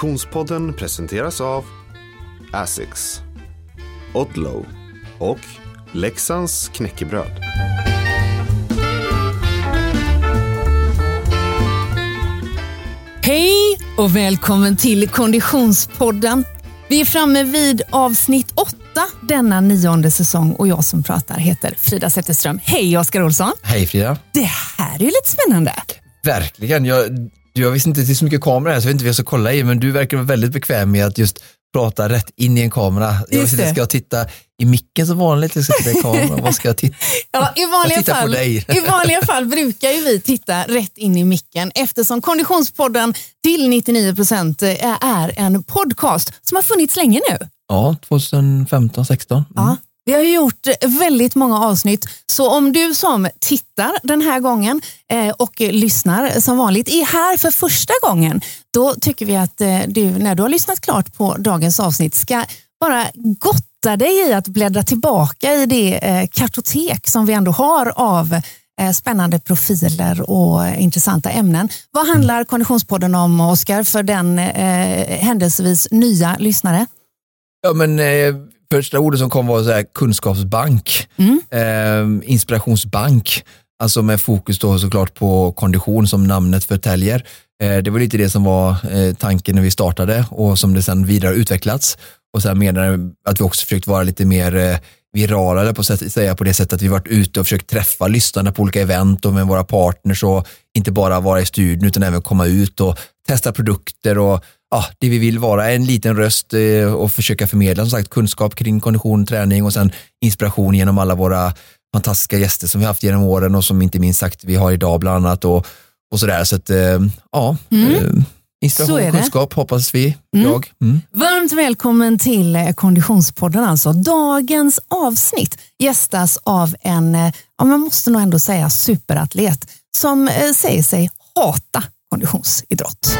Konditionspodden presenteras av Asics, Odlow och Leksands knäckebröd. Hej och välkommen till Konditionspodden. Vi är framme vid avsnitt åtta denna nionde säsong och jag som pratar heter Frida Zetterström. Hej Oskar Olsson! Hej Frida! Det här är ju lite spännande. Verkligen. Jag, jag visste inte det är så mycket kameror här så jag vet inte vad jag ska kolla i men du verkar vara väldigt bekväm med att just prata rätt in i en kamera. Jag visste, ska jag titta i micken som vanligt eller ska jag titta i kameran? Vad ska jag titta? Ja, i, vanliga Jag fall. I vanliga fall brukar ju vi titta rätt in i micken eftersom Konditionspodden till 99 procent är en podcast som har funnits länge nu. Ja, 2015, 16. Ja. Vi har ju gjort väldigt många avsnitt, så om du som tittar den här gången eh, och lyssnar som vanligt är här för första gången, då tycker vi att eh, du när du har lyssnat klart på dagens avsnitt ska bara gotta dig i att bläddra tillbaka i det eh, kartotek som vi ändå har av spännande profiler och intressanta ämnen. Vad handlar Konditionspodden om, Oskar, för den eh, händelsevis nya lyssnare? Ja, men eh, första ordet som kom var så här, kunskapsbank, Mm. eh, inspirationsbank, alltså med fokus då såklart på kondition som namnet förtäljer. Eh, det var lite det som var eh, tanken när vi startade och som det sedan vidare utvecklats. Och sen menar att vi också försökt vara lite mer eh, virala, på sätt, säga på det sättet att vi varit ute och försökt träffa lyssnarna på olika event och med våra partners och inte bara vara i studion utan även komma ut och testa produkter och ja, det vi vill vara en liten röst eh, och försöka förmedla som sagt kunskap kring kondition, träning och sen inspiration genom alla våra fantastiska gäster som vi haft genom åren och som inte minst sagt vi har idag bland annat och, och sådär. Så att eh, ja, Mm. eh, inspiration och kunskap hoppas vi, Mm. jag. Mm. Varmt välkommen till Konditionspodden. Alltså. Dagens avsnitt gästas av en, ja, man måste nog ändå säga superatlet som säger sig hata konditionsidrott.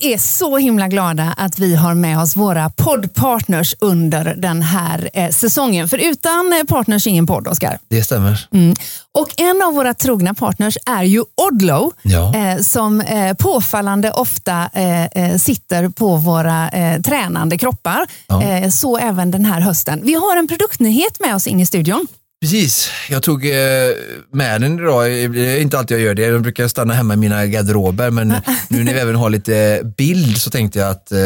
Vi är så himla glada att vi har med oss våra poddpartners under den här eh, säsongen. För utan eh, partners ingen podd, Oskar. Det stämmer. Mm. Och en av våra trogna partners är ju Odlow Ja. eh, som eh, påfallande ofta eh, eh, sitter på våra tränande kroppar. Ja. Så även den här hösten. Vi har en produktnyhet med oss in i studion. Precis, jag tog eh, med den idag. Det är inte alltid jag gör det. Jag brukar stanna hemma i mina garderober men nu när vi även har lite bild så tänkte jag att eh,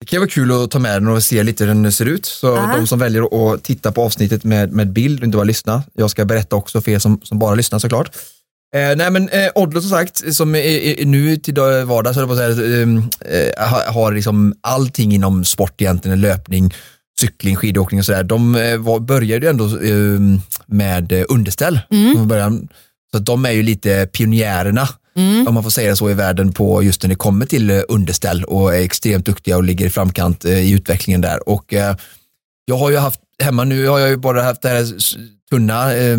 det kan vara kul att ta med den och se lite hur den ser ut. Så Ja. de som väljer att titta på avsnittet med, med bild och inte bara lyssna. Jag ska berätta också för er som, som bara lyssnar såklart. Eh, nej men eh, Odlo som sagt, som är, är, nu till dag- vardags så på säga, eh, eh, har, har liksom allting inom sport egentligen, löpning, cykling, skidåkning och sådär. De eh, var, började ju ändå eh, med eh, underställ från början. Så de är ju lite pionjärerna, om man får säga så, i världen på just när det kommer till eh, underställ och är extremt duktiga och ligger i framkant i utvecklingen där. Och jag har ju haft, hemma nu har jag ju bara haft den här tunna eh,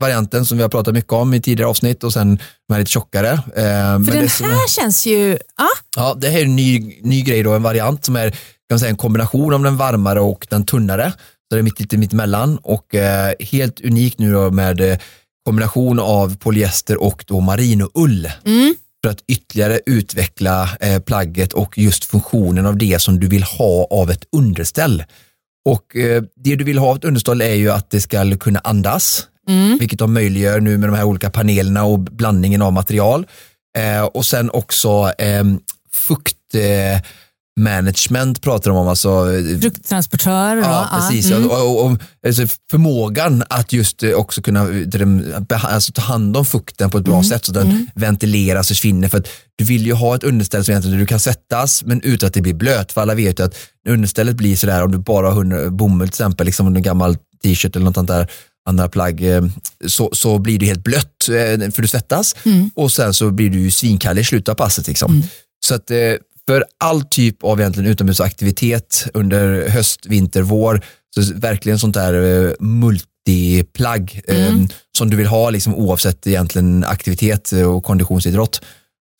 varianten som vi har pratat mycket om i tidigare avsnitt och sen de här lite tjockare. Eh, För det den som är- här känns ju... Ja, Ja, det här är en ny, ny grej då, en variant som är kan säga, en kombination av den varmare och den tunnare. Så det är mitt, lite mittemellan och eh, helt unik nu då med eh, kombination av polyester och då marinoull. Mm. För att ytterligare utveckla eh, plagget och just funktionen av det som du vill ha av ett underställ. Och eh, det du vill ha av ett underställ är ju att det ska kunna andas, Mm. vilket de möjliggör nu med de här olika panelerna och blandningen av material. Eh, och sen också eh, fukt management pratar de om, alltså eh, frukttransportör. Ja, precis. Mm. Och, och, och, alltså, förmågan att just eh, också kunna eh, alltså, ta hand om fukten på ett bra sätt så den ventileras och försvinner. För att du vill ju ha ett underställ som egentligen du kan svettas men utan att det blir blöt. För alla vet ju att understället blir sådär om du bara har bomull till exempel, liksom en gammal t-shirt eller något sånt där andra plagg, så, så blir det helt blött för du svettas och sen så blir du svinkall i slutet av passet. Liksom. Så att för all typ av egentligen utomhusaktivitet under höst, vinter, vår, så verkligen sånt där eh, multiplagg eh, som du vill ha liksom, oavsett egentligen aktivitet eh, och konditionsidrott.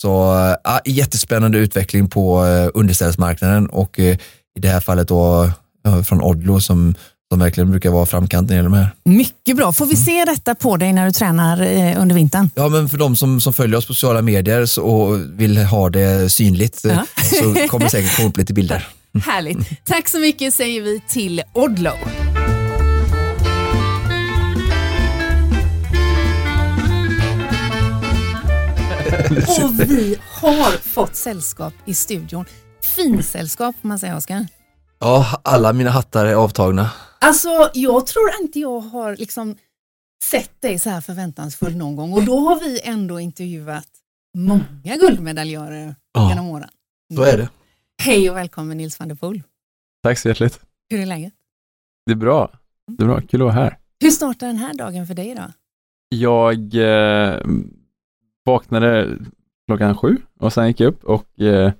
Så äh, jättespännande utveckling på underställsmarknaden och i det här fallet då från Odlo som, som verkligen brukar vara framkanten i de här. Mycket bra. Får vi se detta på dig när du tränar eh, under vintern? Ja, men för de som, som följer oss på sociala medier så, och vill ha det synligt eh, Ja. så kommer det säkert komma upp lite bilder. Härligt. Tack så mycket säger vi till Odlo. Och vi har fått sällskap i studion. Finsällskap får man säga Oskar. Ja, alla mina hattar är avtagna. Alltså jag tror inte jag har liksom sett dig så här förväntansfull någon gång och då har vi ändå intervjuat många guldmedaljörer Ja. genom åren. Så är det. Hej och välkommen Nils van der Poel. Tack så hjärtligt. Hur är läget? Det är bra. Det är bra. Kul att vara här. Hur startar den här dagen för dig då? Jag eh, vaknade klockan sju och sen gick jag upp och eh,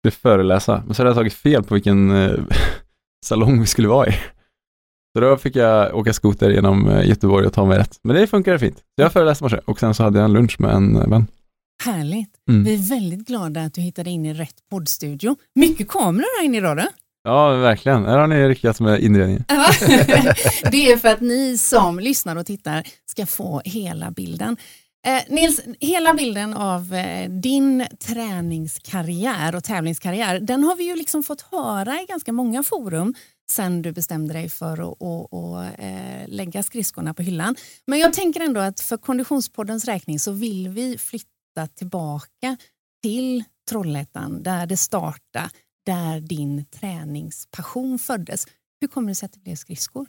skulle föreläsa. Men så hade jag tagit fel på vilken eh, salong vi skulle vara i. Så då fick jag åka skoter genom eh, Göteborg och ta mig rätt. Men det funkade fint. Jag föreläste morse och sen så hade jag en lunch med en eh, vän. Härligt. Mm. Vi är väldigt glada att du hittade in i rätt poddstudio. Mycket kameror här inne idag du. Ja, verkligen. Här har ni lyckats med inredningen. Det är för att ni som lyssnar och tittar ska få hela bilden. Eh, Nils, hela bilden av eh, din träningskarriär och tävlingskarriär, den har vi ju liksom fått höra i ganska många forum sen du bestämde dig för att, och, och, eh, lägga skridskorna på hyllan. Men jag tänker ändå att för Konditionspoddens räkning så vill vi flytta tillbaka till Trollhättan där det startade, där din träningspassion föddes. Hur kommer det sig att det blev skridskor?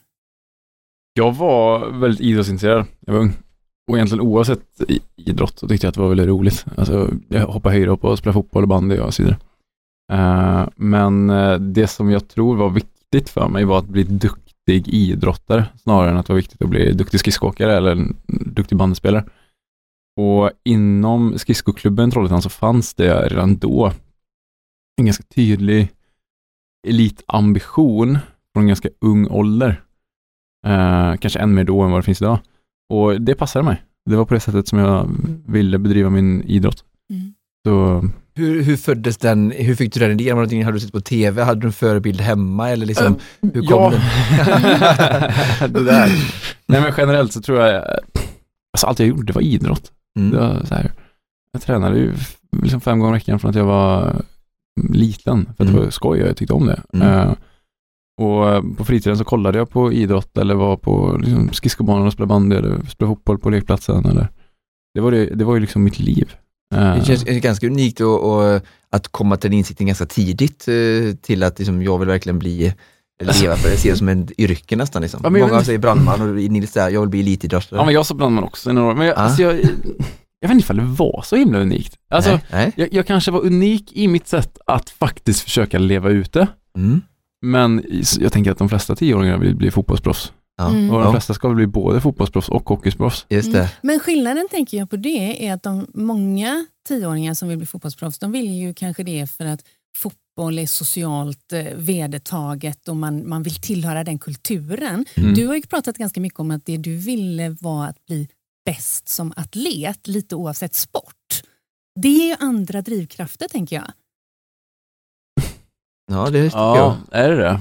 Jag var väldigt idrottsintresserad. Jag var ung. Och egentligen oavsett idrott så tyckte jag att det var väldigt roligt. Alltså, jag hoppade höjdhopp och spelade fotboll och bandy och så vidare. Uh, men eh, det som jag tror var viktigt för mig var att bli duktig idrottare snarare än att det var viktigt att bli duktig skridskoåkare eller en duktig bandspelare. Och inom skridskoklubben Trollhättan så fanns det redan då en ganska tydlig elitambition från en ganska ung ålder. Eh, kanske än mer då än vad det finns idag. Och det passade mig. Det var på det sättet som jag ville bedriva min idrott. Mm. Så, Hur, hur föddes den, hur fick du den idén? Var det någonting, hade du sett på tv? Hade du en förebild hemma? Eller liksom, hur kom ja, den? det där. Nej men generellt så tror jag, alltså allt jag gjorde var idrott. Det Mm. var så här, jag tränade ju liksom fem gånger i veckan från att jag var liten, för att det Mm. var skoj och jag tyckte om det. Mm. Eh, och eh, på fritiden så kollade jag på idrott eller var på liksom, skridskobanan och spelade bandy eller spelade fotboll på lekplatsen. Eller, det, var det, det var ju liksom mitt liv. Det känns ganska unikt och, och att komma till den insikten ganska tidigt eh, till att liksom, jag vill verkligen bli leva för det, ser det som en yrke nästan. Liksom. Ja, Många säger brandman och Nils säger jag vill bli elitidrottare. ja men jag sa brandman också i några år, men jag, Ah. alltså, jag, jag vet inte ifall det var så himla unikt. Alltså, nej, nej. jag, jag kanske var unik i mitt sätt att faktiskt försöka leva ut det. Mm. Men jag tänker att de flesta tioåringar vill bli fotbollsproffs. Ja. Mm. Och de flesta ska bli både fotbollsproffs och hockeyproffs. Just det. Men skillnaden tänker jag på det är att de många tioåringar som vill bli fotbollsproffs, de vill ju kanske det för att fotboll är socialt eh, vedertaget och man, man vill tillhöra den kulturen. Mm. Du har ju pratat ganska mycket om att det du ville var att bli bäst som atlet, lite oavsett sport. Det är ju andra drivkrafter tänker jag. Ja, det tycker Ja, är det det?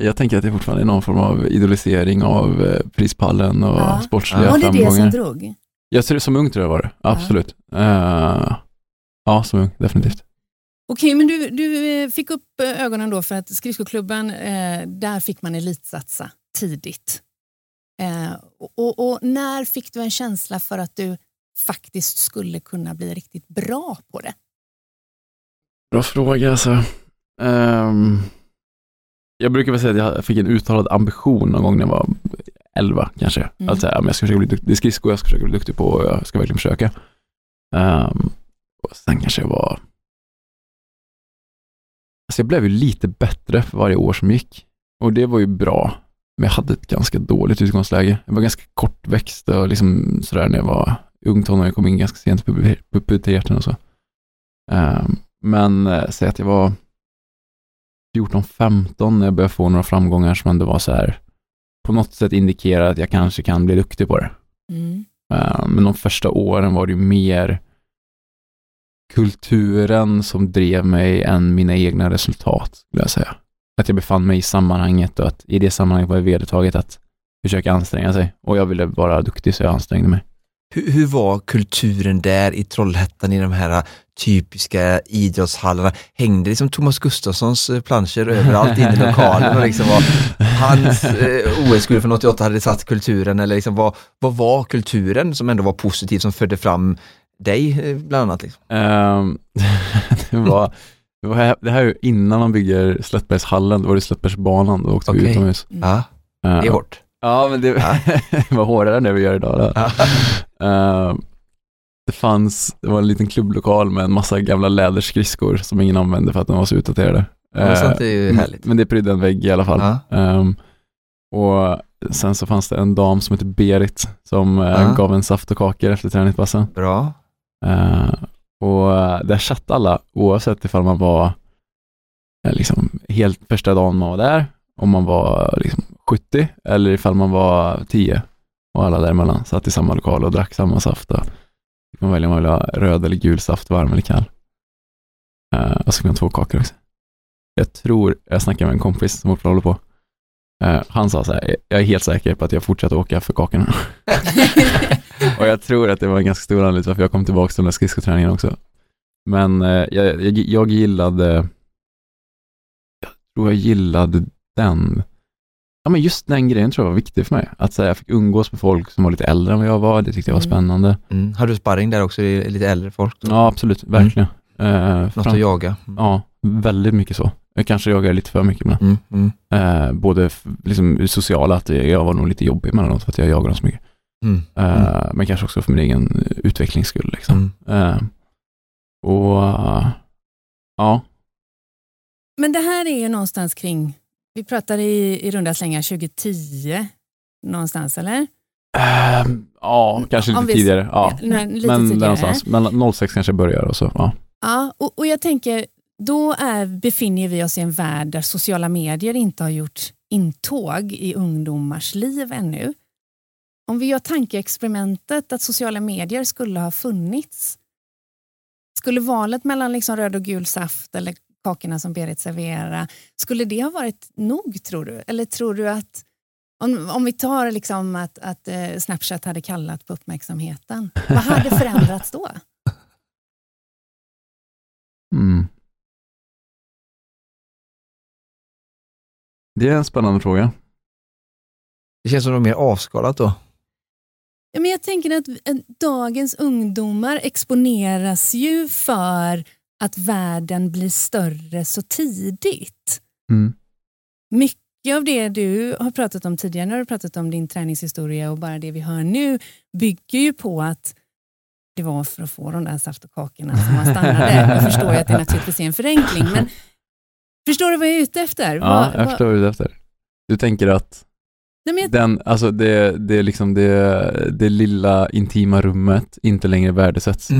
Jag tänker att det fortfarande är någon form av idolisering av eh, prispallen och Ja. sportsliga Ja, Var det det som framgångar. drog? Jag som ung tror jag var det, absolut. Eh, ja, som ung, definitivt. Okej, men du, du eh, fick upp ögonen då för att skridskoklubben, eh, där fick man elitsatsa tidigt. Eh, och, och, när fick du en känsla för att du faktiskt skulle kunna bli riktigt bra på det? Bra fråga alltså. Ehm, jag brukar väl säga att jag fick en uttalad ambition någon gång när jag var 11 kanske. Mm. Att säga, jag ska försöka bli duktig, det är skridskor jag ska försöka bli duktig på och jag ska verkligen försöka. Ehm, och sen kanske jag var... Alltså jag blev ju lite bättre för varje år som gick. Och det var ju bra. Men jag hade ett ganska dåligt utgångsläge. Jag var ganska kortväxt och liksom sådär när jag var ung tonåring. Jag kom in ganska sent i puber- puberteten och så. Ehm, men eh, säg att jag var 14-15 när jag började få några framgångar som ändå var så här på något sätt indikerar att jag kanske kan bli duktig på det. Mm. Eh, Men de första åren var det ju mer kulturen som drev mig än mina egna resultat, skulle jag säga. att jag befann mig i sammanhanget och att i det sammanhanget var det vedertaget att försöka anstränga sig. Och jag ville vara duktig så jag ansträngde mig. Hur, hur var kulturen där i Trollhättan i de här typiska idrottshallarna? Hängde liksom Thomas Gustafssons eh, planscher överallt inne i lokalen och liksom var hans eh, OS-guld från 88 hade satt kulturen eller liksom vad, vad var kulturen som ändå var positiv som förde fram dig eh, bland annat? Liksom? Ehm, det, var, det, var, det här är innan man bygger Slättbergshallen, då var det Slättbergsbanan, då åkte vi Okej. utomhus. Ja, det är hårt. Ja, men det var hårdare än det vi gör idag. Då. Ja. Det fanns, det var en liten klubblokal med en massa gamla läderskridskor som ingen använde för att de var så utdaterade. Ja, sånt är ju härligt. Men det prydde en vägg i alla fall. Ja. Ehm, och sen så fanns det en dam som hette Berit som eh, Ja. gav en saft och kakor efter träningspassen. Bra. Eh, och eh, där satt alla oavsett ifall man var eh, liksom helt första dagen man var där, om man var liksom 70 eller ifall man var 10 och alla däremellan satt i samma lokal och drack samma saft. Då. Man välja om man vill ha röd eller gul saft, varm eller kall. Uh, och så kan man ha två kakor också. Jag tror, jag snackade med en kompis som fortfarande håller på. Uh, han sa så här, jag är helt säker på att jag fortsätter åka för kakorna. Och jag tror att det var en ganska stor anledning till varför jag kom tillbaka till den där skridskoträningen också. Men uh, jag, jag, jag gillade, jag tror jag gillade den, ja men just den grejen tror jag var viktig för mig. Att så här, jag fick umgås med folk som var lite äldre än vad jag var, det tyckte jag var Mm. spännande. Mm. Har du sparring där också, i lite äldre folk? Ja, absolut, verkligen. Eh, Något fram- att jaga? Mm. Ja, väldigt mycket så. Jag kanske jagar lite för mycket ibland. Mm. Mm. Eh, både f- liksom sociala, att jag var nog lite jobbig emellanåt för att jag jagar dem så mycket. Mm. Eh, Men kanske också för min egen utvecklings skull. Liksom. Mm. Eh, och ja, Men det här är ju någonstans kring, vi pratar i, i runda slängar 2010 någonstans eller? Ehm, ja kanske lite vi- tidigare. Ja. Ja, lite Men tidigare. någonstans, mellan 06 kanske börjar och så. Ja. Ja, och, och jag tänker, då är, befinner vi oss i en värld där sociala medier inte har gjort intåg i ungdomars liv ännu. Om vi gör tankeexperimentet att sociala medier skulle ha funnits, skulle valet mellan liksom röd och gul saft eller kakorna som Berit serverar, skulle det ha varit nog tror du? Eller tror du att om, om vi tar liksom att, att eh, Snapchat hade kallat på uppmärksamheten, vad hade förändrats då? Mm. Det är en spännande fråga. Det känns som något mer avskalat då. Ja, men jag tänker att dagens ungdomar exponeras ju för att världen blir större så tidigt. Mm. Mycket av det du har pratat om tidigare, när du pratat om din träningshistoria och bara det vi hör nu, bygger ju på att det var för att få de där saft och kakorna som man stannade. Jag förstår ju att det naturligtvis är en förenkling, men förstår du vad jag är ute efter? Ja, Vad- jag förstår vad du är ute efter. Du tänker att Nej, men jag den, alltså det, det, är liksom det, det lilla intima rummet inte längre värdesätts.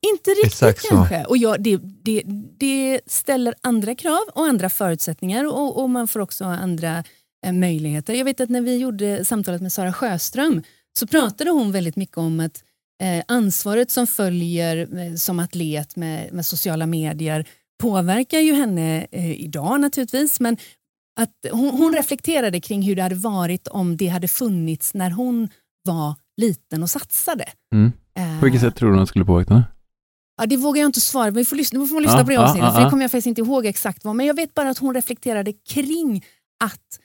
Inte riktigt Exakt så. kanske. Och ja, det, det, det ställer andra krav och andra förutsättningar och, och man får också andra eh, möjligheter. Jag vet att när vi gjorde samtalet med Sara Sjöström så pratade hon väldigt mycket om att eh, ansvaret som följer eh, som atlet med, med sociala medier påverkar ju henne eh, idag naturligtvis men att hon, hon reflekterade kring hur det hade varit om det hade funnits när hon var liten och satsade. Mm. Eh, På vilket sätt tror du att det skulle påverka henne? Ja, det vågar jag inte svara på. Vi får lyssna, vi får lyssna Ja, på det avsnittet, ja, för det kommer jag faktiskt inte ihåg exakt vad. Men jag vet bara att hon reflekterade kring att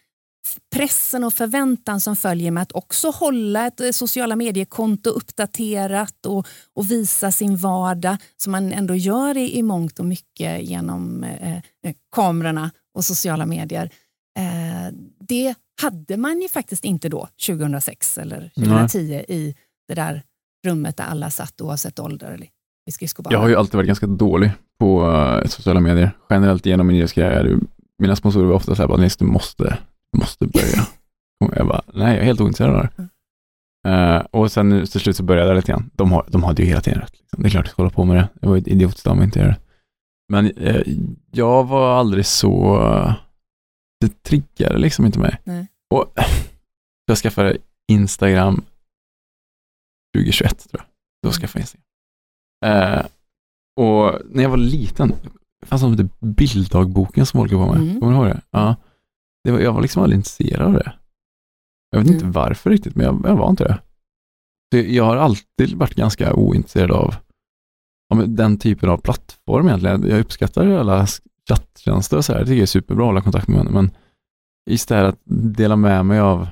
pressen och förväntan som följer med att också hålla ett eh, sociala mediekonto uppdaterat och, och visa sin vardag som man ändå gör i, i mångt och mycket genom eh, eh, kamerorna och sociala medier. Eh, det hade man ju faktiskt inte då, 2006 eller 2010 i det där rummet där alla satt oavsett ålder eller i skridskobanan. Jag har ju alltid varit ganska dålig på eh, sociala medier. Generellt genom min idrottskarriär. Mina sponsorer var ofta så här, bara, du måste, du måste börja. Och jag bara, nej jag är helt ointresserad av det. Eh, och sen nu till slut så började jag lite grann. De, har, de hade ju hela tiden rätt. Liksom. Det är klart jag ska hålla på med det. Det var idiotiskt av mig att inte göra det. Men eh, jag var aldrig så, det triggade liksom inte mig. Nej. Och jag skaffade Instagram 2021 tror jag. Då Mm. skaffade jag Instagram. Eh, och när jag var liten, det fanns något som hette bilddagboken som folk på med. Mm. Kommer du ihåg det? Ja. Det var, jag var liksom aldrig intresserad av det. Jag vet inte Mm. varför riktigt, men jag, jag var inte det. Så jag har alltid varit ganska ointresserad av ja, den typen av plattform egentligen. Jag uppskattar alla chatttjänster och så här. Jag tycker det är superbra att hålla kontakt med men istället att dela med mig av.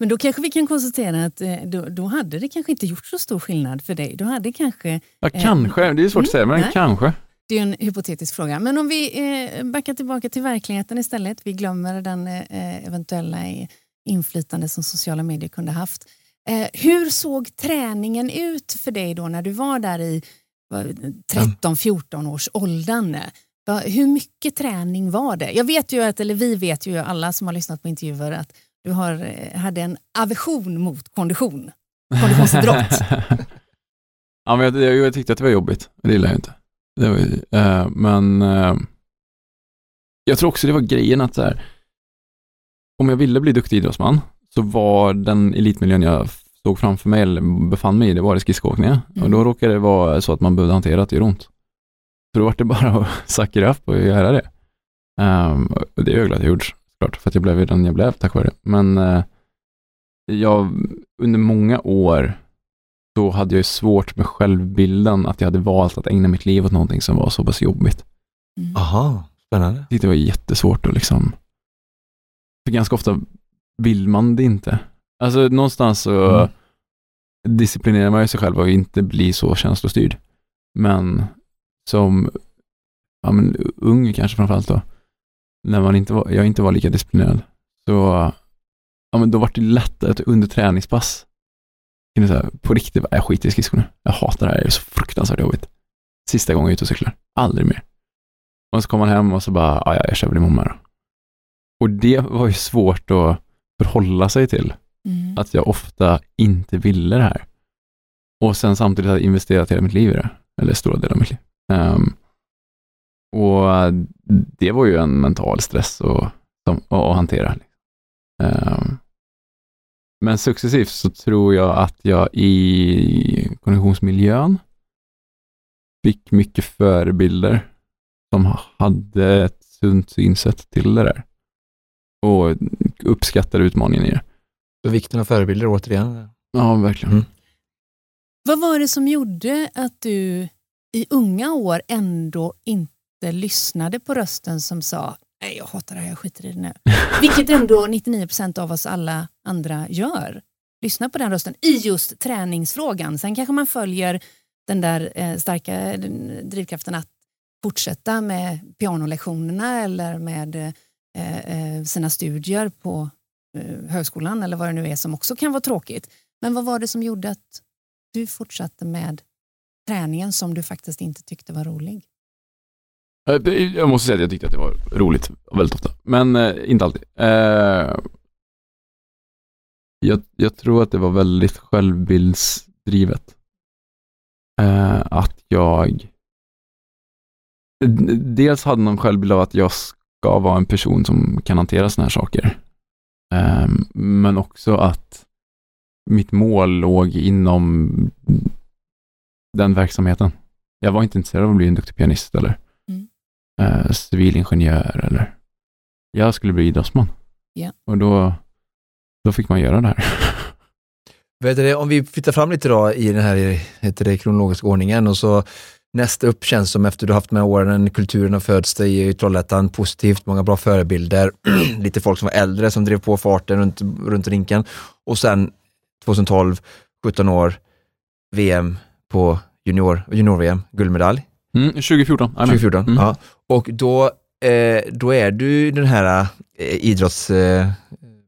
Men då kanske vi kan konstatera att eh, då, då hade det kanske inte gjort så stor skillnad för dig. Då hade kanske, Ja, Eh, kanske. Det är svårt att säga, men nej. kanske. det är en hypotetisk fråga, men om vi eh, backar tillbaka till verkligheten istället. Vi glömmer den eh, eventuella i- inflytande som sociala medier kunde haft. Eh, hur såg träningen ut för dig då när du var där i vad, 13-14 års åldern? Hur mycket träning var det? Jag vet ju att, eller vi vet ju alla som har lyssnat på intervjuer att du har, eh, hade en aversion mot kondition. Konditionsidrott. ja, men jag, jag, jag tyckte att det var jobbigt. Det gillade jag inte. Var, eh, men eh, jag tror också det var grejen att så här, om jag ville bli duktig idrottsman så var den elitmiljön jag såg framför mig eller befann mig i, det var det skridskoåkningen. Mm. Och då råkade det vara så att man behövde hantera att det gör ont. Så då var det bara att sucka upp och göra det. Um, och det är jag glad att jag gjorde såklart, för att jag blev ju den jag blev tack vare det. Men eh, jag, under många år så hade jag ju svårt med självbilden att jag hade valt att ägna mitt liv åt någonting som var så pass jobbigt. Mm. Aha, spännande. Det var jättesvårt att liksom, för ganska ofta vill man det inte. Alltså någonstans så Mm. disciplinerar man ju sig själv och inte bli så känslostyrd. Men som ja, men, ung kanske framförallt då, när man inte var, jag inte var lika disciplinerad, så ja, men då var det lättare att under träningspass kunde säga på riktigt, jag skiter i skridskor nu. Jag hatar det här, det är så fruktansvärt jobbigt. Sista gången jag är ute och cyklar, aldrig mer. Och så kom man hem och så bara, ja, ja, jag kör väl imorgon då. Och det var ju svårt att förhålla sig till, Mm. att jag ofta inte ville det här. Och sen samtidigt hade jag investerat hela mitt liv i det, eller stora delar av mitt liv. Ehm, och det var ju en mental stress att, att hantera. Ehm, men successivt så tror jag att jag i konditionsmiljön fick mycket förebilder som hade ett sunt synsätt till det där. Och uppskattade utmaningen i det. Så vikten av förebilder återigen. Ja, verkligen. Mm. Vad var det som gjorde att du i unga år ändå inte lyssnade på rösten som sa nej jag hatar det här, jag skiter i det nu. Vilket ändå 99% av oss alla andra gör. Lyssna på den rösten i just träningsfrågan. Sen kanske man följer den där eh, starka drivkraften att fortsätta med pianolektionerna eller med eh, eh, sina studier på eh, högskolan eller vad det nu är som också kan vara tråkigt. Men vad var det som gjorde att du fortsatte med träningen som du faktiskt inte tyckte var rolig? Eh, jag måste säga att jag tyckte att det var roligt väldigt ofta, men eh, inte alltid. Eh, jag, jag tror att det var väldigt självbildsdrivet. Eh, att jag dels hade någon självbild av att jag ska vara en person som kan hantera sådana här saker. Eh, men också att mitt mål låg inom den verksamheten. Jag var inte intresserad av att bli en duktig pianist eller eh, civilingenjör eller jag skulle bli idrottsman. Ja. Och då, då fick man göra det här. Vet du, om vi flyttar fram lite då i den här heter det, kronologiska ordningen och så nästa upp känns som efter du haft med åren, kulturen har fötts dig i Trollhättan positivt, många bra förebilder, lite folk som var äldre som drev på farten runt, runt rinken och sen 2012, 17 år, VM på junior, junior-VM, guldmedalj Mm, 2014. Amen. 2014. Mm. Ja. Och då, eh, då är du den här eh, idrotts, eh,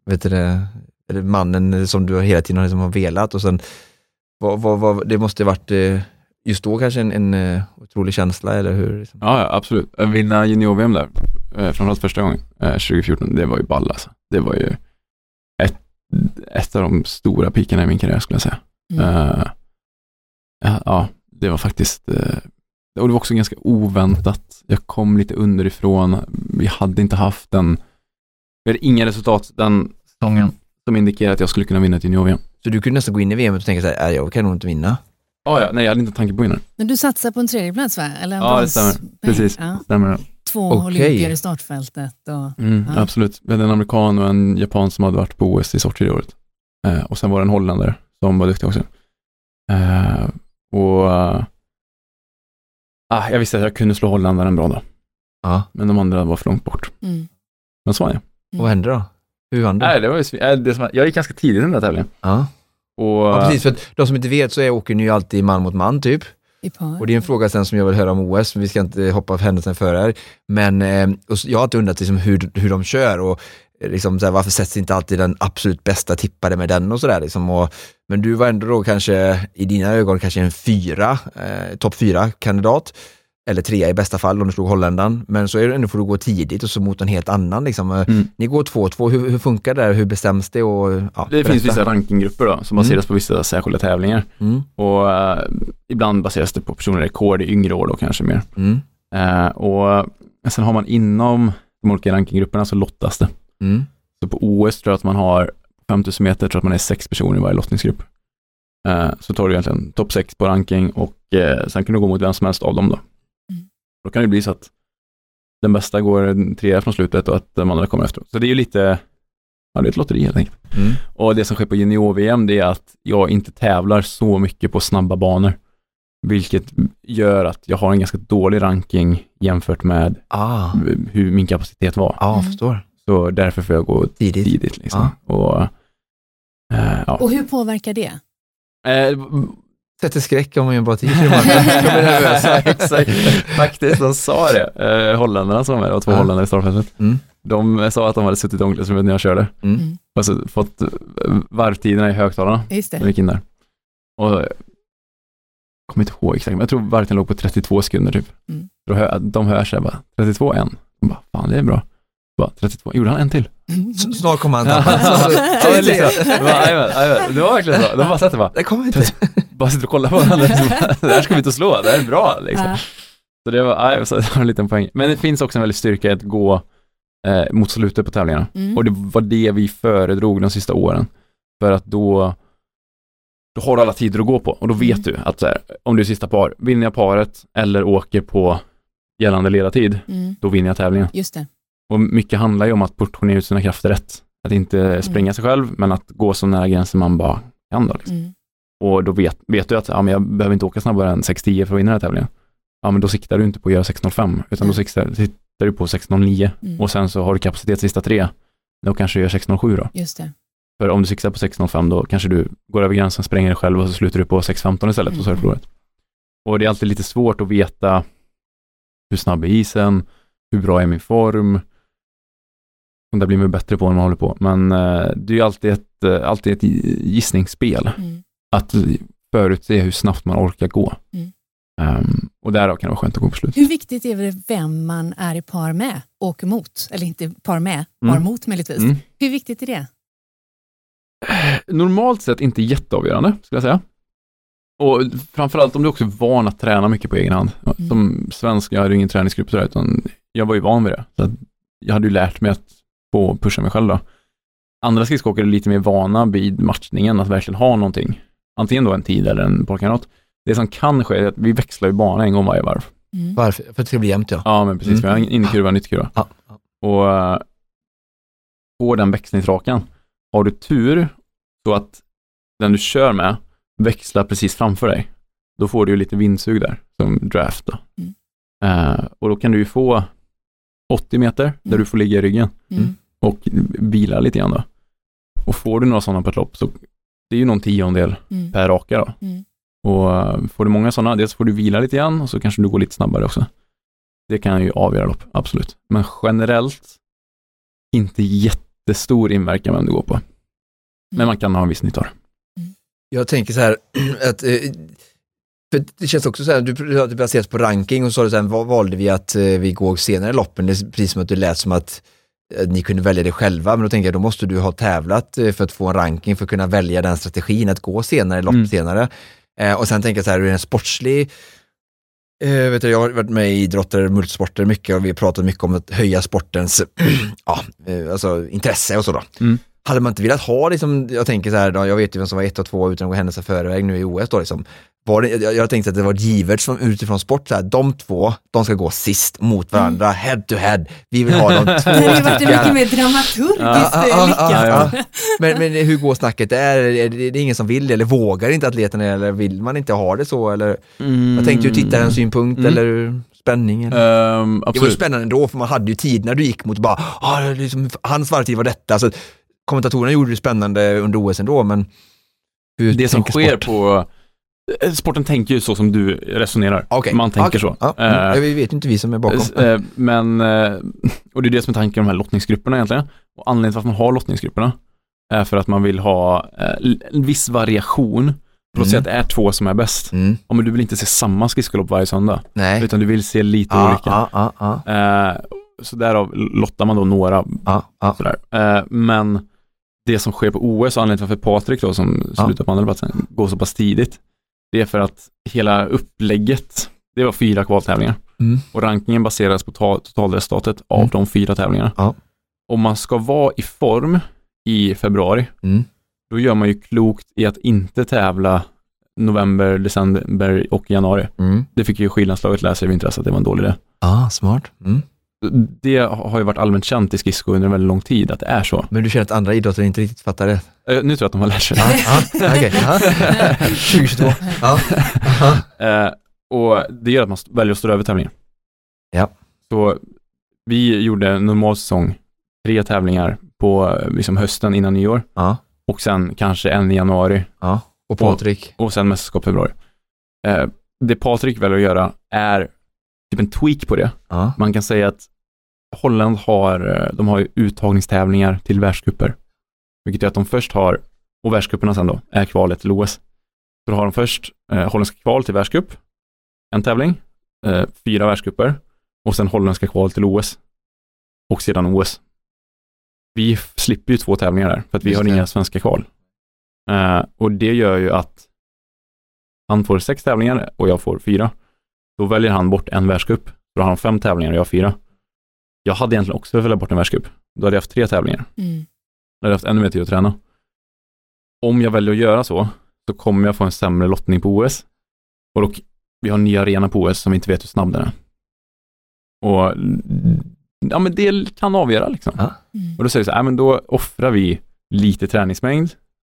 vet du det, mannen som du hela tiden liksom har velat och sen, vad, vad, vad, det måste ha varit eh, just då kanske en, en eh, otrolig känsla eller hur? Liksom. Ja, ja, absolut. Att Vinna junior-VM där, eh, framförallt första gången, eh, 2014, det var ju ball alltså. Det var ju ett, ett av de stora pikarna i min karriär skulle jag säga. Mm. Eh, ja, ja, det var faktiskt, eh, och det var också ganska oväntat. Jag kom lite underifrån, vi hade inte haft den, vi hade inga resultat den säsongen som indikerade att jag skulle kunna vinna ett junior-VM. Så du kunde nästan gå in i VM och tänka så här, "Nej, jag kan nog inte vinna. Ja, ja, nej jag hade inte tanke på att vinna. Men du satsar på en tredje plats va? Eller en Ja, det stämmer. Precis. Ja. Stämmer? Två Okej. olympier i startfältet. Och, Mm, Ja. Absolut. Vi hade en amerikan och en japan som hade varit på OS i Sochi det året. Eh, och sen var det en holländare som var duktig också. Eh, och eh, ah, jag visste att jag kunde slå holländaren en bra dag, Ja. men de andra var för långt bort. mm. Men så var jag. Och vad hände då? Hur vann du? Nej, det var ju, äh, det som, jag gick ganska tidigt i den där tävlingen. Ja. Och, ja, precis. För att de som inte vet så är, åker ni ju alltid man mot man typ. I par. Och det är en fråga sen som jag vill höra om OS, men vi ska inte hoppa händelsen före här. Men eh, jag har alltid undrat liksom hur, hur de kör och eh, liksom så här, varför sätts inte alltid den absolut bästa tippade med den och sådär. Liksom. Och, men du var ändå då kanske i dina ögon kanske en fyra, eh, topp fyra kandidat. Eller trea i bästa fall om du slog holländaren. Men så är det ändå får du gå tidigt och så mot en helt annan. Liksom. Eh, Mm. Ni går 2-2, hur, hur funkar det? där? Hur bestäms det? Och, ja, det finns vissa rankinggrupper då, som baseras på vissa särskilda tävlingar. Mm. Och eh, ibland baseras det på personliga rekord i yngre år då kanske mer. Mm. Eh, och sen har man inom de olika rankinggrupperna så lottas det. Mm. Så på OS tror jag att man har 5000 meter, tror att man är sex personer i varje lottningsgrupp. Eh, så tar du egentligen topp sex på ranking och eh, sen kan du gå mot vem som helst av dem då. Mm. Då kan det bli så att den bästa går trea från slutet och att de andra kommer efter. Så det är ju lite, ja det är ett lotteri helt enkelt. Mm. Och det som sker på junior-VM det är att jag inte tävlar så mycket på snabba banor. Vilket gör att jag har en ganska dålig ranking jämfört med Ah, hur min kapacitet var. ja, Mm. förstår. Så därför får jag gå Tidigt. tidigt. Liksom. Och, eh, ja. och hur påverkar det? Eh, Sätter skräck om. De blir nervösa. Exakt, faktiskt, de sa det. Eh, holländarna som var med, det var två Ja. holländare i startfältet. Mm. De sa att de hade suttit i omklädningsrummet när jag körde. Mm. Alltså fått eh, varvtiderna i högtalarna Just när det. vi gick in där. Och jag kommer inte ihåg exakt, men jag tror varvtiden låg på 32 sekunder typ. Mm. Då hör, de hör sig bara, 32 en. De bara, fan det är bra. Bara, 32, gjorde han en till? S- Snart kommer han Ja, ta. men liksom, det, var, verkligen så. De bara satt där bara, Det kommer inte. bara sitter och kollar på varandra. Det här ska vi inte och slå, det här är bra liksom. Ja. Så det var, aj, så det var en liten poäng. Men det finns också en väldig styrka i att gå eh, mot slutet på tävlingarna. Mm. Och det var det vi föredrog de sista åren. För att då, då har du alla tider att gå på och då vet Mm. du att så här, om du är sista par, vinner jag paret eller åker på gällande ledartid, Mm. då vinner jag tävlingen. Just det. Och mycket handlar ju om att portionera ut sina krafter rätt. Att inte spränga sig själv, men att gå så nära gränsen man bara kan då. Liksom. Mm. Och då vet, vet du att ja, men jag behöver inte åka snabbare än 6.10 för att vinna den här tävlingen. Ja, men då siktar du inte på att göra 6.05, utan då siktar, siktar du på 6.09 Mm. och sen så har du kapacitet sista tre. Då kanske du gör 6.07 då. Just det. För om du siktar på 6.05 då kanske du går över gränsen, spränger dig själv och så slutar du på 6.15 istället och så har du Mm. förlorat. Och det är alltid lite svårt att veta hur snabb är isen, hur bra är min form. Och där blir man bättre på när man håller på. Men eh, det är ju alltid ett, eh, alltid ett gissningsspel Mm. att förutse hur snabbt man orkar gå. Mm. Ehm, och därav kan det vara skönt att gå på slut. Hur viktigt är det vem man är i par med, åker mot? Eller inte par med, par Mm. mot möjligtvis. Mm. Hur viktigt är det? Normalt sett inte jätteavgörande, skulle jag säga. Och framförallt om du också är van att träna mycket på egen hand. Mm. Som svensk, jag hade ju ingen träningsgrupp sådär, utan jag var ju van vid det. Så jag hade ju lärt mig att få pusha mig själv då. Andra skridskoåkare är lite mer vana vid matchningen, att verkligen ha någonting. Antingen då en tid eller en parkamrat. Det som kan ske är att vi växlar ju bana en gång varje varv. Mm. Varför? För att det ska bli jämnt ja. Ja, men precis. Mm. Vi har en inkurva, en nyttkurva. ja. Och eh, på den växlingsrakan, har du tur så att den du kör med växlar precis framför dig, då får du ju lite vindsug där, som draft då. Mm. Eh, och då kan du ju få 80 meter där Mm. du får ligga i ryggen Mm. Och vila lite grann då. Och får du några sådana på ett lopp så det är ju någon tiondel Mm. per raka då. Mm. Och eh, får du många sådana, dels får du vila lite grann och så kanske du går lite snabbare också. Det kan ju avgöra lopp, absolut. Men generellt inte jättestor inverkan vem du går på. Men man kan ha en viss nytta det. Jag tänker så här att eh, för det känns också så här, du pr- det baseras på ranking och så sa du så här, vad valde vi att eh, vi går senare i loppen? Det är precis som att det lät som att ni kunde välja det själva, men då tänker jag då måste du ha tävlat eh, för att få en ranking för att kunna välja den strategin att gå senare lopp Mm. senare. Eh, och sen tänker jag så här, ur en sportslig Eh, vet du, jag har varit med i idrotter, multisporter mycket och vi har pratat mycket om att höja sportens ja, eh, alltså, intresse och så då. Mm. Hade man inte velat ha, liksom, jag tänker så här, då, jag vet ju vem som var ett och två utan att gå händelser förväg nu i OS då, liksom. Var det, jag, jag tänkte att det var givet som utifrån sport, så här, de två, de ska gå sist mot varandra, head to head. Vi vill ha de två Det hade varit mycket mer dramaturgiskt Ja, ja, ja, lyckat. ja, ja. Men, men hur går snacket? Är, är det, det är ingen som vill det eller vågar inte atleterna eller vill man inte ha det så? Eller, Jag tänkte ur tittarens synpunkt Mm. eller spänning? Eller? Ehm, Det var ju spännande ändå för man hade ju tid när du gick mot bara, ah, det liksom, hans varvtid var detta. Så kommentatorerna gjorde det spännande under OS ändå men hur Det som sker sport? på... eh, Sporten tänker ju så som du resonerar. Okej. Man tänker Okej. så. Ja, Eh, mm. vi vet inte vi som är bakom. Eh, Men, och det är det som är tanken med de här lottningsgrupperna egentligen. Och anledningen till att man har lottningsgrupperna är för att man vill ha en viss variation. Låt säga Mm. att det är två som är bäst. Mm. Ja, men du vill inte se samma skridskolopp varje söndag, Nej. utan du vill se lite Ja, olika. ja, ja, Eh, Så därav lottar man då några ja, ja. sådär. Men det som sker på OS och anledningen till varför Patrik då som Ja. slutar på andra platsen går så pass tidigt, det är för att hela upplägget, det var fyra kvaltävlingar. Mm. Och rankingen baseras på ta- totalresultatet av Mm. de fyra tävlingarna. Ja. Om man ska vara i form i februari, Mm. då gör man ju klokt i att inte tävla november, december och januari. Mm. Det fick ju skidlandslaget lära sig i vintras att det var en dålig idé. Ah, smart. Det har ju varit allmänt känt i skridsko under en väldigt lång tid att det är så. Men du känner att andra idrotter inte riktigt fattar det? Eh, nu tror jag att de har lärt sig. Ja, ja, okej. Ja. 2022. Ja. Aha. Eh, och det gör att man väljer att stå över tävlingen. Ja. Så vi gjorde en normal säsong, tre tävlingar på eh, liksom hösten innan nyår Ja. och sen kanske en i januari ja. Och Patrik? och sen mästerskap i februari. Eh, det Patrik väljer att göra är typ en tweak på det. Ja. Man kan säga att Holland har, eh, de har ju uttagningstävlingar till världscuper. Vilket gör att de först har, och världscuperna sen då, är kvalet till OS. Så då har de först eh, holländska kval till världscup, en tävling, eh, fyra världscuper och sen holländska kval till OS. Och sedan OS. Vi slipper ju två tävlingar där, för att vi Just har det. inga svenska kval. Eh, och det gör ju att han får sex tävlingar och jag får fyra. Då väljer han bort en världscup. Då har han fem tävlingar och jag fyra. Jag hade egentligen också velat bort en världscup. Då hade jag haft tre tävlingar. Mm. Då hade jag haft ännu mer tid att träna. Om jag väljer att göra så, så kommer jag få en sämre lottning på OS. Och då, vi har en ny arena på OS som vi inte vet hur snabb den är. Och ja, men det kan avgöra liksom. Mm. Och då säger vi så här, "Nej, men då offrar vi lite träningsmängd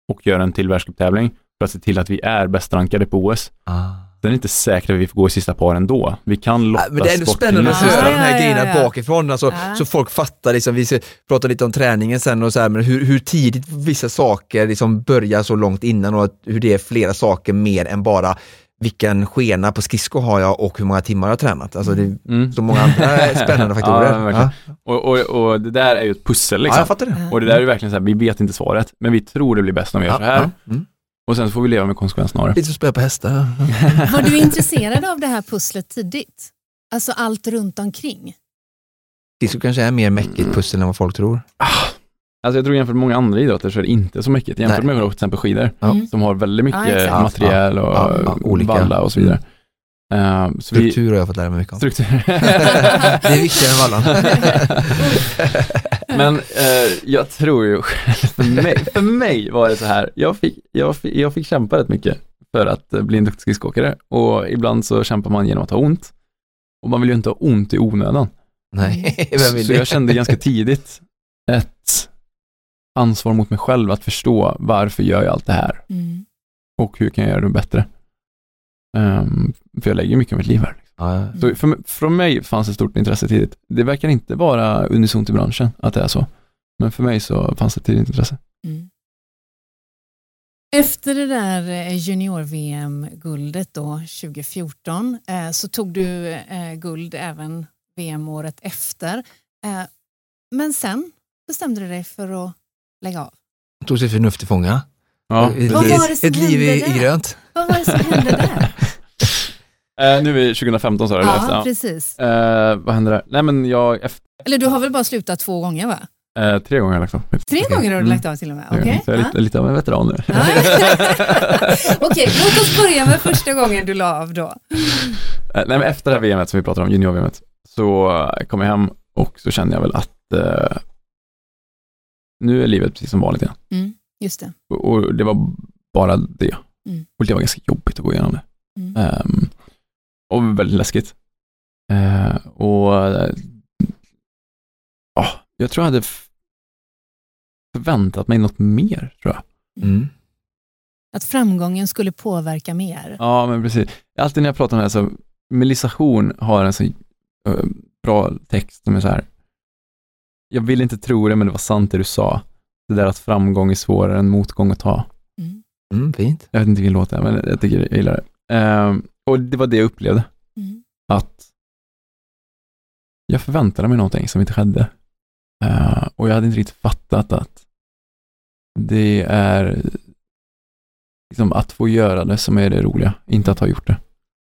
och gör en till världscuptävling för att se till att vi är bäst rankade på OS. Ah. Sen är det inte säkert att vi får gå i sista par ändå. Vi kan lotta Ja, men det är ändå spännande att i- höra Ja, de här ja, ja, grejerna ja. bakifrån, alltså, Ja. så folk fattar. Liksom, vi ska prata lite om träningen sen och så här, men hur, hur tidigt vissa saker liksom börjar så långt innan och att, hur det är flera saker mer än bara vilken skena på skridsko har jag och hur många timmar jag har tränat. Alltså, det är Mm. så många andra spännande faktorer. Ja, ja. Och, och, och det där är ju ett pussel ja, liksom. jag fattar det. och det där är ju verkligen så här, vi vet inte svaret, men vi tror det blir bäst om vi gör så här. Ja, mm. Och sen så får vi leva med konsekvenserna av det. Lite spela på hästar. Var du intresserad av det här pusslet tidigt? Alltså allt runt omkring? Skridsko kanske är mer Mm. mäckigt pussel än vad folk tror. Alltså jag tror jämfört med många andra idrotter så är det inte så mycket. Jämfört Nej. med till exempel skidor. Mm. som har väldigt mycket Ja, material och Ja, ja, olika. valla och så vidare. Eh, så vi, Struktur har jag fått lära mig mycket om. struktur. Det är viktigare än vallan. Men eh, jag tror ju, för mig, för mig var det så här, jag fick, jag, fick, jag fick kämpa rätt mycket för att eh, bli en duktig skridskoåkare och ibland så kämpar man genom att ha ont. Och man vill ju inte ha ont i onödan. Nej, vem vill Så det? jag kände ganska tidigt ett ansvar mot mig själv att förstå varför gör jag allt det här Mm. och hur kan jag göra det bättre. Ehm, för jag lägger mycket av mitt liv här. Ja. Så för, från mig fanns ett stort intresse tidigt. Det verkar inte vara unisont i branschen att det är så. Men för mig så fanns det tidigt intresse. Mm. Efter det där eh, junior-VM-guldet då 2014 eh, så tog du eh, guld även VM-året efter. Eh, men sen bestämde du dig för att lägga av. Tog sig förnuft till fånga. Ja, ett, Vad var det som ett liv i, i där? grönt. Vad var det som hände där? Eh, nu är vi 2015 sa du? ja, Ja. precis. Eh, vad hände där? Nej men jag, efter, Eller du har väl bara slutat två gånger va? eh, tre gånger har jag lagt av. Tre gånger har du Mm. lagt av till och med? Okej. Så jag är lite, lite av en veteran nu. Okej, låt oss börja med första gången du la av då. Eh, Nej, men efter det här VMet som vi pratar om, junior-VMet, så eh, kom jag hem och så kände jag väl att eh, nu är livet precis som vanligt igen. Mm, just det. Och, och det var bara det. Mm. Och det var ganska jobbigt att gå igenom det. Mm. Ehm, och väldigt läskigt. Eh, och ja, jag tror jag hade förväntat mig något mer, tror jag. Mm. Att framgången skulle påverka mer. Ja, men precis. Alltid när jag pratar om det här så, Melissa Horn har en så eh, bra text som är så här. Jag vill inte tro det, men det var sant det du sa. Det där att framgång är svårare än motgång att ta. Mm. Fint. Jag vet inte vilken låt det är, men jag tycker jag gillar det. Ehm, och det var det jag upplevde, Mm. att jag förväntade mig någonting som inte skedde. Eh, och jag hade inte riktigt fattat att det är liksom att få göra det som är det roliga, inte att ha gjort det.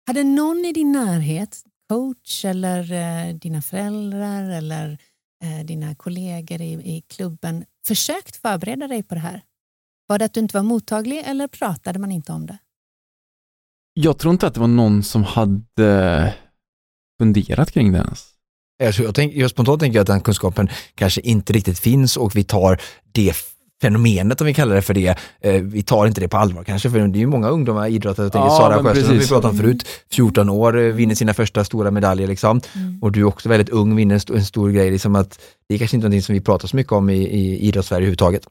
Hade någon i din närhet, coach eller eh, dina föräldrar eller eh, dina kollegor i, i klubben försökt förbereda dig på det här? Var det att du inte var mottaglig eller pratade man inte om det? Jag tror inte att det var någon som hade funderat kring det ens. Jag, tänk, jag spontant tänker jag att den kunskapen kanske inte riktigt finns och vi tar det fenomenet, om vi kallar det för det, eh, vi tar inte det på allvar kanske, för det är ju många ungdomar idrottare, jag tänker Ja, Sara Sjöström som vi pratade om förut, 14 år, eh, vinner sina första stora medaljer liksom, och du är också väldigt ung, vinner en, st- en stor grej, liksom att det är kanske inte någonting som vi pratar så mycket om i, i idrottssverige överhuvudtaget.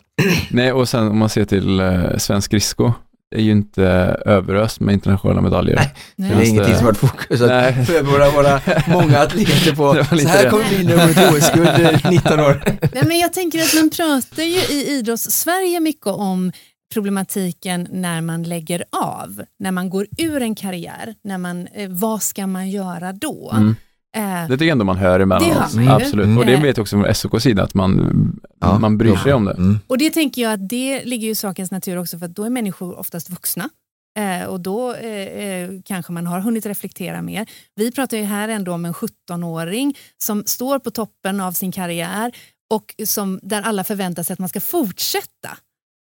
Nej, och sen om man ser till eh, svensk det är ju inte överöst med internationella medaljer. Nej, Nej. Det är ingenting som varit fokus Nej. för våra, våra många atleter på, så här det. kommer vi vinna över ett OS-guld, eh, 19 år. Nej, men jag tänker att man pratar ju i idrotts-Sverige mycket om problematiken när man lägger av, när man går ur en karriär, när man, eh, vad ska man göra då? Mm. Eh, Det tycker jag ändå man hör emellanåt. Det hör man ju. Absolut. Mm. Och det vet jag också från SOKs sida, att man, Ja. man bryr sig om det. Mm. Och det tänker jag att det ligger ju i sakens natur också för att då är människor oftast vuxna. Eh, och då eh, eh, kanske man har hunnit reflektera mer. Vi pratar ju här ändå om en 17-åring som står på toppen av sin karriär och som, där alla förväntar sig att man ska fortsätta.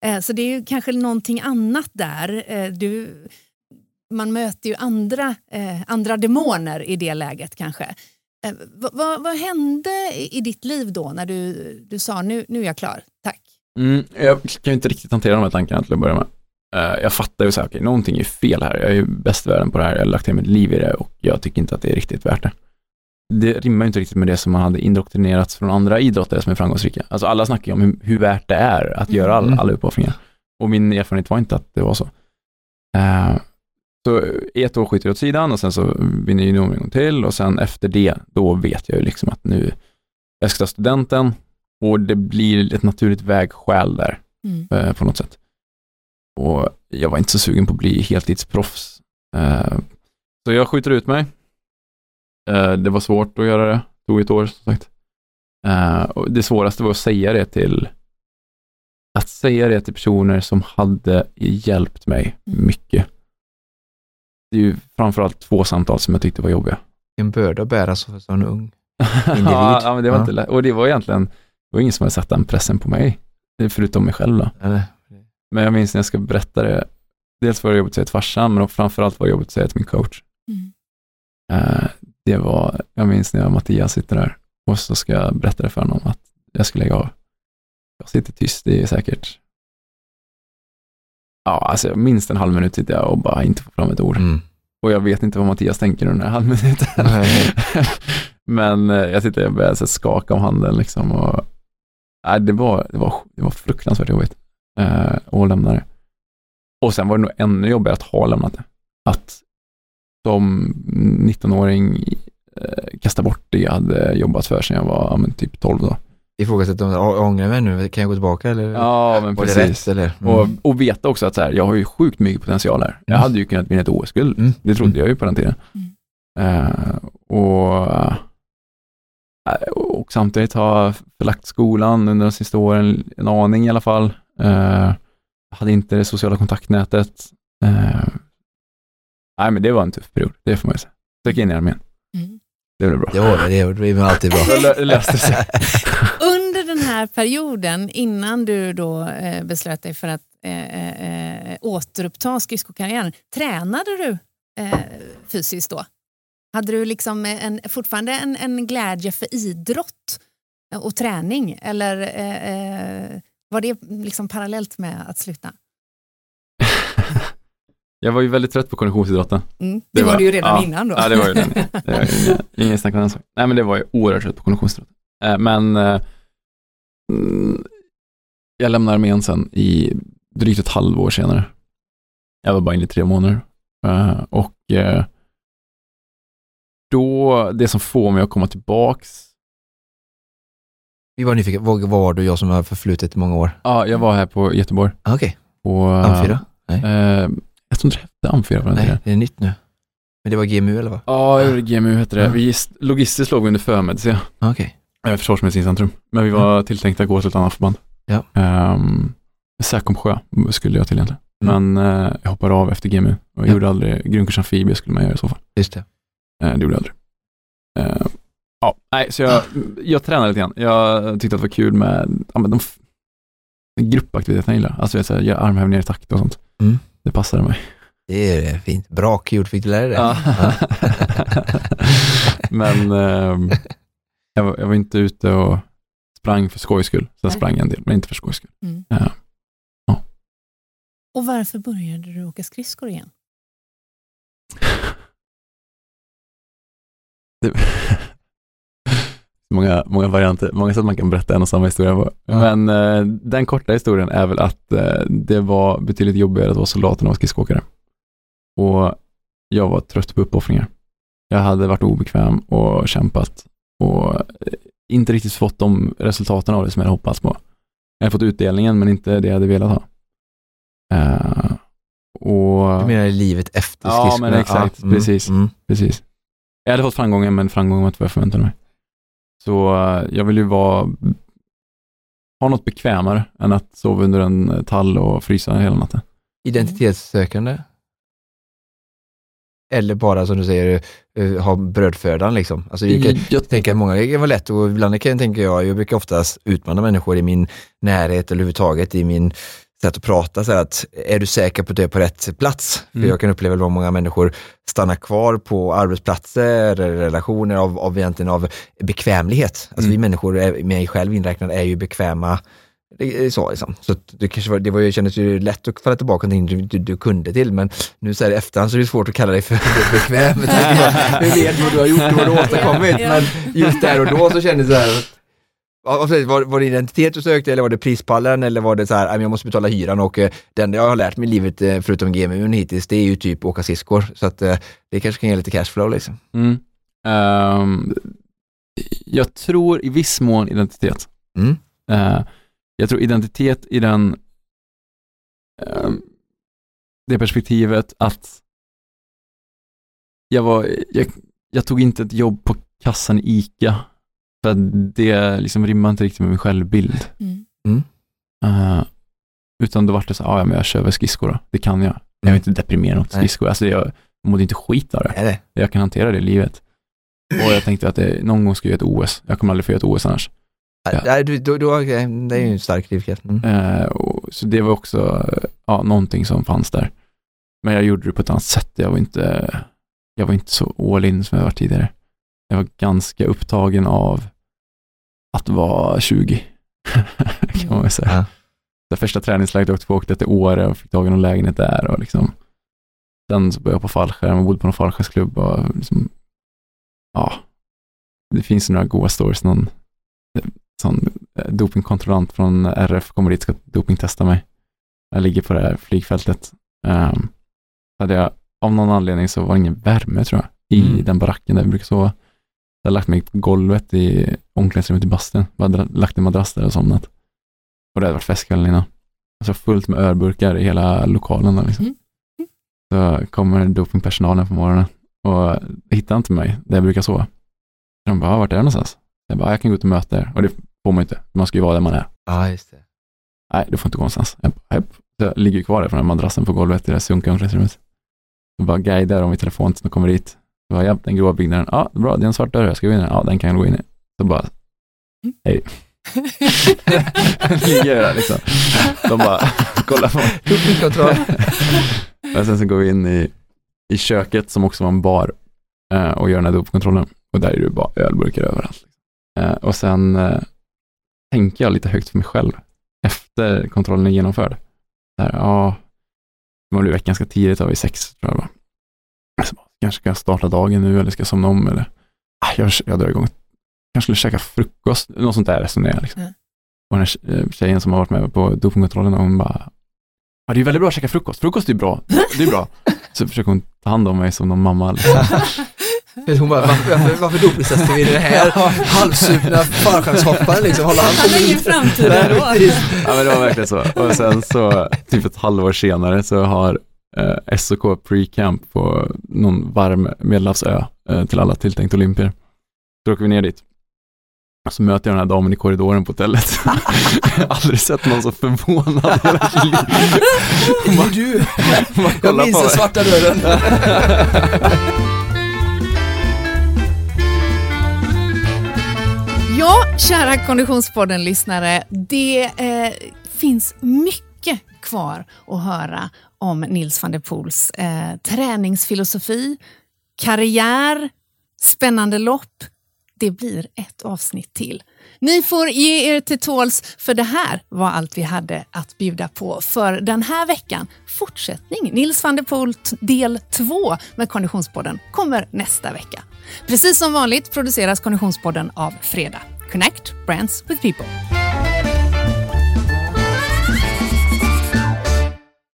Eh, så det är ju kanske någonting annat där. Eh, du, man möter ju andra, eh, andra demoner i det läget kanske. Eh, vad, vad, vad hände i, ditt liv då när du, du sa nu, nu är jag klar, tack? Mm, jag kan ju inte riktigt hantera de här tankarna till att börja med. Eh, jag fattar ju så här, okej, någonting är fel här. Jag är ju bäst i världen på det här. Jag har lagt ner mitt liv i det och jag tycker inte att det är riktigt värt det. Det rimmar ju inte riktigt med det som man hade indoktrinerats från andra idrottare som är framgångsrika. Alltså alla snackar ju om hur, hur värt det är att göra all, Mm. alla uppoffringar. Och min erfarenhet var inte att det var så. Eh, så ett år skjuter jag åt sidan och sen så vinner junior en gång till och sen efter det, då vet jag ju liksom att nu, jag ska ta studenten och det blir ett naturligt vägskäl där Mm. eh, på något sätt. Och jag var inte så sugen på att bli heltidsproffs. Eh, så jag skjuter ut mig. Eh, det var svårt att göra det, tog ett år som sagt. Eh, och det svåraste var att säga det till att säga det till personer som hade hjälpt mig Mm. mycket. Det är ju framförallt två samtal som jag tyckte var jobbiga. En börda att bära som en ung. ja, ja, men det var Ja. inte lätt. Och det var egentligen, det var ingen som hade satt den pressen på mig. Förutom mig själv då. Eller? Men jag minns när jag ska berätta det, dels var det jobbigt att säga till farsan, men framförallt var det jobbigt att säga till min coach. Mm. Eh, det var, jag minns när jag och Mattias sitter där och så ska jag berätta det för honom att jag ska lägga av. Jag sitter tyst, det är säkert, ja, alltså minst en halv minut sitter jag och bara inte får fram ett ord. Mm. Och jag vet inte vad Mattias tänker under den här halvminuten. Men eh, jag sitter och börjar skaka om handen liksom och nej, det, var, det, var, det var fruktansvärt jobbigt eh, att lämna det. Och sen var det nog ännu jobbigare att ha lämnat det. Att som 19-åring eh, kasta bort det jag hade jobbat för sedan jag var men typ 12 då. Ifrågasätta om jag ångrar mig nu, kan jag gå tillbaka eller Ja, men precis. rätt eller? Mm. Och, och veta också att så här, jag har ju sjukt mycket potential här. Jag Mm. hade ju kunnat vinna ett OS-guld. Mm. Det trodde jag ju på den tiden. Eh, och, eh, och samtidigt ha förlagt skolan under de sista åren, en aning i alla fall. Uh, hade inte det sociala kontaktnätet. Eh, nej, men det var en tuff period, det får man ju säga. Söka in i armén, Mm. Det blev bra. Det var det, var alltid bra. Det löste sig. Under den här perioden, innan du då eh, beslöt dig för att eh, eh, återuppta skridskokarriären, tränade du eh, fysiskt då? Hade du liksom en, fortfarande en, en glädje för idrott och träning eller eh, eh, var det liksom parallellt med att sluta? Jag var ju väldigt trött på konditionsidrotten. Mm. Det, var, du ju redan ja, innan då. Ja, det var ju. Det var inga, ingen snack om den saken. Nej, men det var ju oerhört trött på konditionsidrotten. Eh, men eh, mm, jag lämnade armén sen i drygt ett halvår senare. Jag var bara inne i tre månader. Eh, och då, det som får mig att komma tillbaks, Vi var nyfikna, vad, var du jag som har förflutit i många år? ja, jag var här på Göteborg. Ah, Okej, På, Amfyra? Eh, jag tror inte det hette den Nej, det är nytt nu. Men det var GMU eller vad? Ja, gjorde GMU hette det. Vi, logistiskt låg under förmedicin. Ah, Okej. Eh, Försvarsmedicinskt centrum. Men vi var tilltänkta att gå till ett annat förband. Ja. Um, Säkomsjö skulle jag till egentligen. Mm. Men eh, jag hoppade av efter GMU och Ja. gjorde aldrig, grundkurs amfibie skulle man göra i så fall. Just det. Eh, det gjorde jag aldrig. Eh, ja, nej, så jag, jag tränade lite grann. Jag tyckte att det var kul med ja, men de gruppaktiviteterna jag gillar. Alltså jag säger, göra armhävningar i takt och sånt. Mm. Det passade mig. Det är fint. Bra kul, fick du lära dig det? Ja. men ehm, jag, var, jag var inte ute och sprang för skojs skull. Sen Nej. sprang jag en del, men inte för skojs skull. Mm. Ja. Och varför började du åka skridskor igen? Det, många, många varianter, många sätt man kan berätta en och samma historia på. Ja. Men eh, den korta historien är väl att eh, det var betydligt jobbigare att vara soldat än att vara skridskoåkare. Och jag var trött på uppoffringar. Jag hade varit obekväm och kämpat och eh, inte riktigt fått de resultaten av det som jag hade hoppats på. Jag hade fått utdelningen men inte det jag hade velat ha. Eh, och Du menar livet efter Ja, skridskorna? men exakt, mm, precis. Mm. Precis. Jag hade fått framgången, men framgången var inte vad jag förväntade mig. Så eh, jag vill ju vara, ha något bekvämare än att sova under en eh, tall och frysa hela natten. Identitetssökande? Eller bara som du säger, eh, ha brödfödan liksom. Alltså, jag kan Jag, tänka att många, det vara lätt och ibland kan jag tänka jag, jag brukar oftast utmana människor i min närhet eller överhuvudtaget i min sätt att prata så att är du säker på att du är på rätt plats? Mm. För jag kan uppleva att många människor stannar kvar på arbetsplatser eller relationer av, av egentligen av bekvämlighet. Alltså Mm. vi människor, är- mig själv inräknad, är ju bekväma det är så liksom. Så det kanske var, det var ju, kändes ju lätt att falla tillbaka till du, du, du kunde till, men nu så här i efterhand så är det svårt att kalla dig för bekväm. hur vet vad du har gjort och vad du har åstadkommit. Men just där och då så kändes det så här, Ja, vad säger du, var, var det identitet du sökte eller var det prispallen eller var det så här, "Nej, men jag måste betala hyran och eh, det enda jag har lärt mig i livet eh, förutom GMU hittills det är ju typ åka skridskor. Så att eh, det kanske kan ge lite cashflow liksom. mm. Ehm, jag tror i viss mån identitet. Mm. Eh, jag tror identitet i den ehm, det perspektivet att jag var, jag, jag tog inte ett jobb på kassan i ICA för att det liksom rimmar inte riktigt med min självbild. Mm. Eh, utan då var det så här, "Ah, ja men jag kör väl skridskor då, det kan jag. Jag är inte deprimerad åt Nej. skridskor, alltså jag mådde inte skit av det. Är det? Jag kan hantera det i livet. Och jag tänkte att det, någon gång ska jag göra ett OS, jag kommer aldrig få göra ett OS annars. Ja. Nej, du, då, okej, det är ju en stark drivkraft. Mm. Eh, och, så det var också ja, någonting som fanns där. Men jag gjorde det på ett annat sätt. Jag var inte, jag var inte så all in som jag var tidigare. Jag var ganska upptagen av att vara 20, kan man väl säga. Ja. Det första träningsläget jag åkte på åkte till Åre och fick tag i någon lägenhet där och liksom Sen så började jag på fallskärm och bodde på någon fallskärmsklubb och liksom, ja, det finns några goda stories. Någon sån eh, dopingkontrollant från RF kommer dit och ska dopingtesta mig. Jag ligger på det här flygfältet. Um, hade jag, av någon anledning så var det ingen värme tror jag i Mm. den baracken där jag brukar sova. Jag hade lagt mig på golvet i omklädningsrummet i bastun. Jag hade lagt en madrass där och somnat. Och det hade varit festkvällen innan. Alltså fullt med ölburkar i hela lokalen. Där, liksom. Mm. Så kommer dopingpersonalen på morgonen och hittar inte mig där jag brukar sova. De bara, "Ah, vart är du någonstans? Jag bara, "Ah, jag kan gå ut och möta er. Och det får man inte. Man ska ju vara där man är. Ja, just det. Nej, du får inte gå någonstans. Jag, bara, "Hepp." Så jag ligger kvar där på den här madrassen på golvet i det här sunkiga omklädningsrummet. Så bara guidar dem i telefon tills de kommer dit. Så bara, ja, den grova byggnaden. Ja, bra, det är en svart dörr, ska gå in i den. Ja, den kan jag gå in i. Så bara, hej. ligger där liksom. De bara, kollar på mig. Sen så går vi in i, i köket som också var en bar eh, och gör den här dopkontrollen. Och där är det bara ölburkar överallt. Eh, och sen eh, tänker jag lite högt för mig själv efter kontrollen är genomförd. Där, ja, Man blev väckt ganska tidigt, vid sex tror jag var. Så, kanske ska jag starta dagen nu eller ska somna om eller ah, jag, jag drar igång. Kanske skulle käka frukost, något sånt där resonerar jag. Liksom. Mm. Och den här eh, tjejen som har varit med på dopingkontrollen, hon bara, ja det är väldigt bra att käka frukost, frukost är bra, det är bra. Så försöker hon ta hand om mig som någon mamma. Liksom. Hon bara, varför, varför, dopningstestar vi den här halvsupna fallskärmshopparen liksom? Håller han på Han har ingen framtid ändå. Ja men det var verkligen så. Och sen så, typ ett halvår senare så har eh, SOK pre-camp på någon varm medelhavsö eh, till alla tilltänkt olympier. Så åker vi ner dit. Och så möter jag den här damen i korridoren på hotellet. jag har aldrig sett någon så förvånad i hela sitt liv. Det är du! Man Jag minns den svarta dörren. Ja, kära Konditionspodden-lyssnare. Det eh, finns mycket kvar att höra om Nils van der Poels eh, träningsfilosofi, karriär, spännande lopp. Det blir ett avsnitt till. Ni får ge er till tåls, för det här var allt vi hade att bjuda på för den här veckan. Fortsättning, Nils van der Poel del 2 med Konditionspodden kommer nästa vecka. Precis som vanligt produceras Konditionspodden av Fredag. Connect Brands with People.